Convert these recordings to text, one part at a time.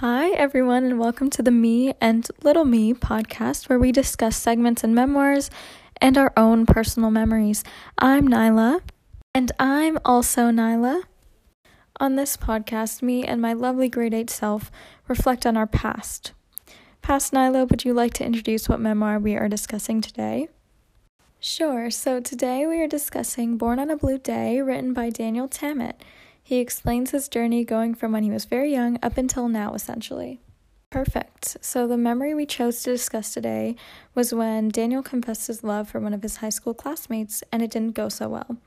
Hi, everyone, and welcome to the Me and Little Me podcast, where we discuss segments and memoirs and our own personal memories. I'm Nyla. And I'm also Nyla. On this podcast, me and my lovely grade 8 self reflect on our past. Past Nyla, would you like to introduce what memoir we are discussing today? Sure, so today we are discussing Born on a Blue Day, written by Daniel Tammet. He explains his journey going from when he was very young up until now, essentially. Perfect. So, the memory we chose to discuss today was when Daniel confessed his love for one of his high school classmates, and it didn't go so well.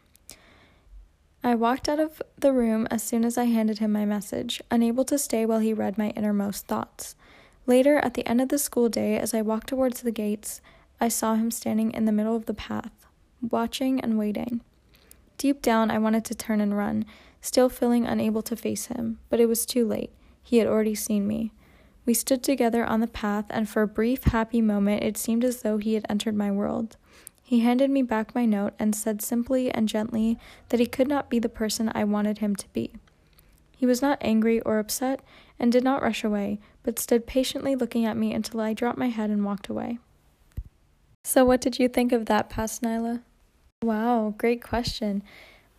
I walked out of the room as soon as I handed him my message, unable to stay while he read my innermost thoughts. Later, at the end of the school day, as I walked towards the gates, I saw him standing in the middle of the path, watching and waiting. Deep down, I wanted to turn and run, still feeling unable to face him, but it was too late. He had already seen me. We stood together on the path, and for a brief, happy moment, it seemed as though he had entered my world. He handed me back my note and said simply and gently that he could not be the person I wanted him to be. He was not angry or upset and did not rush away, but stood patiently looking at me until I dropped my head and walked away. So, what did you think of that, past Nyla? Wow, great question.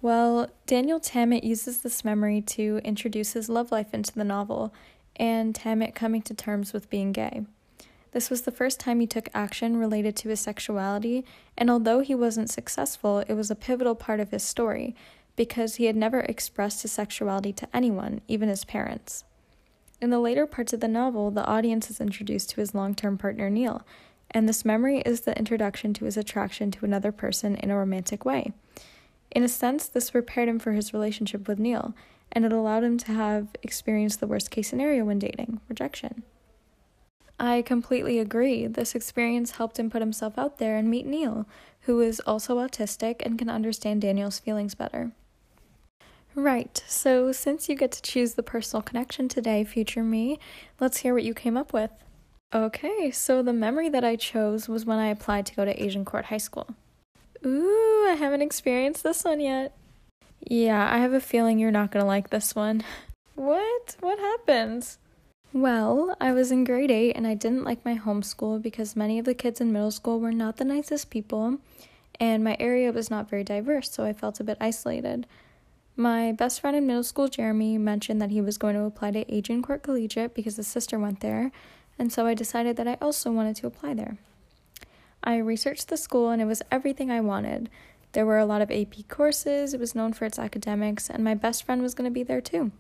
Well, Daniel Tammet uses this memory to introduce his love life into the novel and Tammet coming to terms with being gay. This was the first time he took action related to his sexuality, and although he wasn't successful, it was a pivotal part of his story because he had never expressed his sexuality to anyone, even his parents. In the later parts of the novel, the audience is introduced to his long term partner Neil, and this memory is the introduction to his attraction to another person in a romantic way. In a sense, this prepared him for his relationship with Neil, and it allowed him to have experienced the worst case scenario when dating rejection. I completely agree. This experience helped him put himself out there and meet Neil, who is also autistic and can understand Daniel's feelings better. Right, so since you get to choose the personal connection today, future me, let's hear what you came up with. Okay, so the memory that I chose was when I applied to go to Agincourt High School. Ooh, I haven't experienced this one yet. Yeah, I have a feeling you're not gonna like this one. What? What happens? Well, I was in grade 8 and I didn't like my homeschool because many of the kids in middle school were not the nicest people, and my area was not very diverse, so I felt a bit isolated. My best friend in middle school, Jeremy, mentioned that he was going to apply to Agincourt Collegiate because his sister went there, and so I decided that I also wanted to apply there. I researched the school and it was everything I wanted. There were a lot of AP courses, it was known for its academics, and my best friend was going to be there too.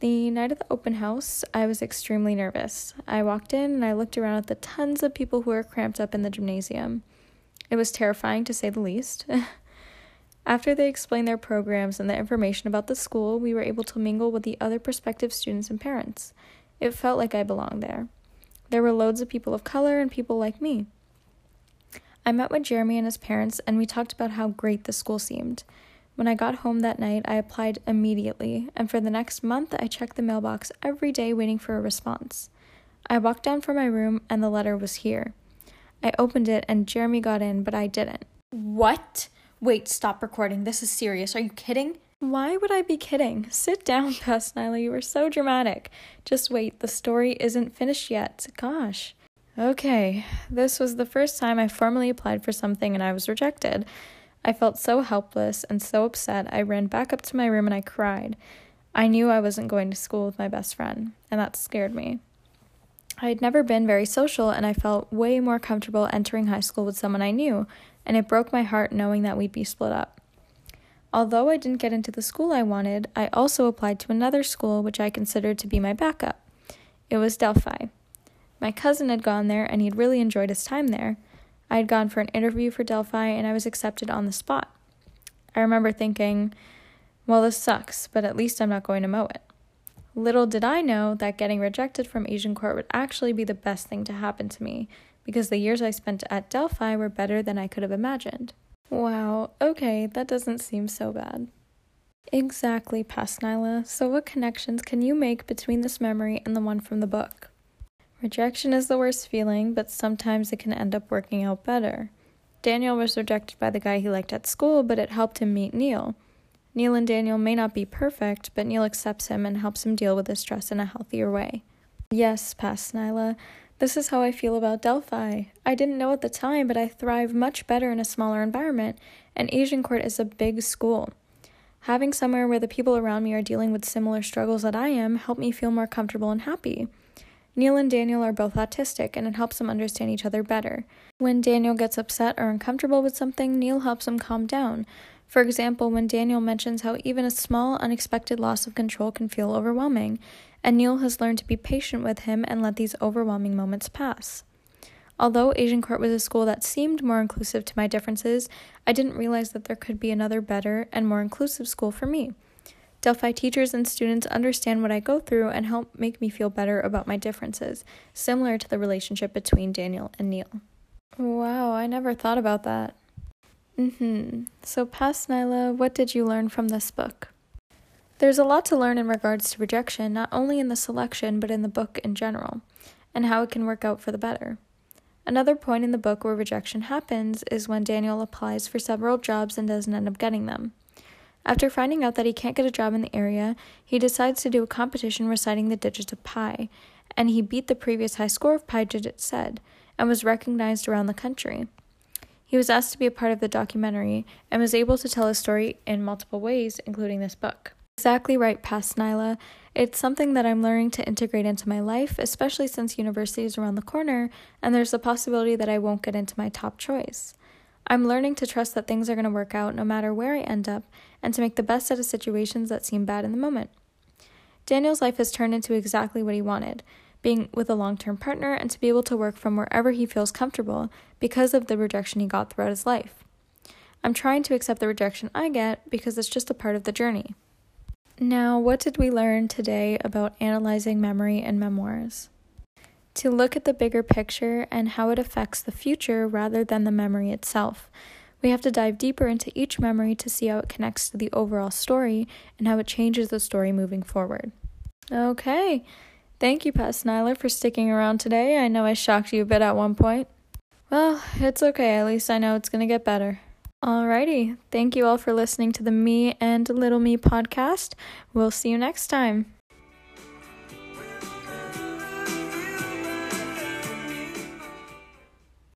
The night of the open house, I was extremely nervous. I walked in and I looked around at the tons of people who were cramped up in the gymnasium. It was terrifying to say the least. After they explained their programs and the information about the school, we were able to mingle with the other prospective students and parents. It felt like I belonged there. There were loads of people of color and people like me. I met with Jeremy and his parents, and we talked about how great the school seemed. When I got home that night, I applied immediately, and for the next month, I checked the mailbox every day waiting for a response. I walked down from my room, and the letter was here. I opened it, and Jeremy got in, but I didn't. What? Wait, stop recording. This is serious. Are you kidding? Why would I be kidding? Sit down, Past Nyla. You were so dramatic. Just wait, the story isn't finished yet. Gosh. Okay, this was the first time I formally applied for something and I was rejected. I felt so helpless and so upset, I ran back up to my room and I cried. I knew I wasn't going to school with my best friend, and that scared me. I had never been very social, and I felt way more comfortable entering high school with someone I knew, and it broke my heart knowing that we'd be split up. Although I didn't get into the school I wanted, I also applied to another school which I considered to be my backup. It was Delphi. My cousin had gone there and he'd really enjoyed his time there. I had gone for an interview for Delphi and I was accepted on the spot. I remember thinking, well, this sucks, but at least I'm not going to Mowat. Little did I know that getting rejected from Agincourt would actually be the best thing to happen to me, because the years I spent at Delphi were better than I could have imagined. Wow, okay, that doesn't seem so bad. Exactly, Past Nyla. So, what connections can you make between this memory and the one from the book? Rejection is the worst feeling, but sometimes it can end up working out better. Daniel was rejected by the guy he liked at school, but it helped him meet Neil. Neil and Daniel may not be perfect, but Neil accepts him and helps him deal with his stress in a healthier way. Yes, past Nyla. This is how I feel about Delphi. I didn't know at the time, but I thrive much better in a smaller environment, and Agincourt is a big school. Having somewhere where the people around me are dealing with similar struggles that I am helped me feel more comfortable and happy. Neil and Daniel are both autistic, and it helps them understand each other better. When Daniel gets upset or uncomfortable with something, Neil helps him calm down. For example, when Daniel mentions how even a small, unexpected loss of control can feel overwhelming, and Neil has learned to be patient with him and let these overwhelming moments pass. Although Agincourt was a school that seemed more inclusive to my differences, I didn't realize that there could be another better and more inclusive school for me. Delphi teachers and students understand what I go through and help make me feel better about my differences, similar to the relationship between Daniel and Neil. Wow, I never thought about that. Mm-hmm. So, past Nyla, what did you learn from this book? There's a lot to learn in regards to rejection, not only in the selection, but in the book in general, and how it can work out for the better. Another point in the book where rejection happens is when Daniel applies for several jobs and doesn't end up getting them. After finding out that he can't get a job in the area, he decides to do a competition reciting the digits of pi, and he beat the previous high score of pi digits said, and was recognized around the country. He was asked to be a part of the documentary and was able to tell his story in multiple ways, including this book. Exactly right, past Nyla. It's something that I'm learning to integrate into my life, especially since university is around the corner and there's a possibility that I won't get into my top choice. I'm learning to trust that things are going to work out no matter where I end up and to make the best out of situations that seem bad in the moment. Daniel's life has turned into exactly what he wanted being with a long term partner and to be able to work from wherever he feels comfortable because of the rejection he got throughout his life. I'm trying to accept the rejection I get because it's just a part of the journey. Now, what did we learn today about analyzing memory and memoirs? To look at the bigger picture and how it affects the future rather than the memory itself. We have to dive deeper into each memory to see how it connects to the overall story and how it changes the story moving forward. Okay, thank you, Past Nyla, for sticking around today. I know I shocked you a bit at one point. Well, it's okay, at least I know it's gonna get better. Alrighty, thank you all for listening to the Me and Little Me podcast. We'll see you next time.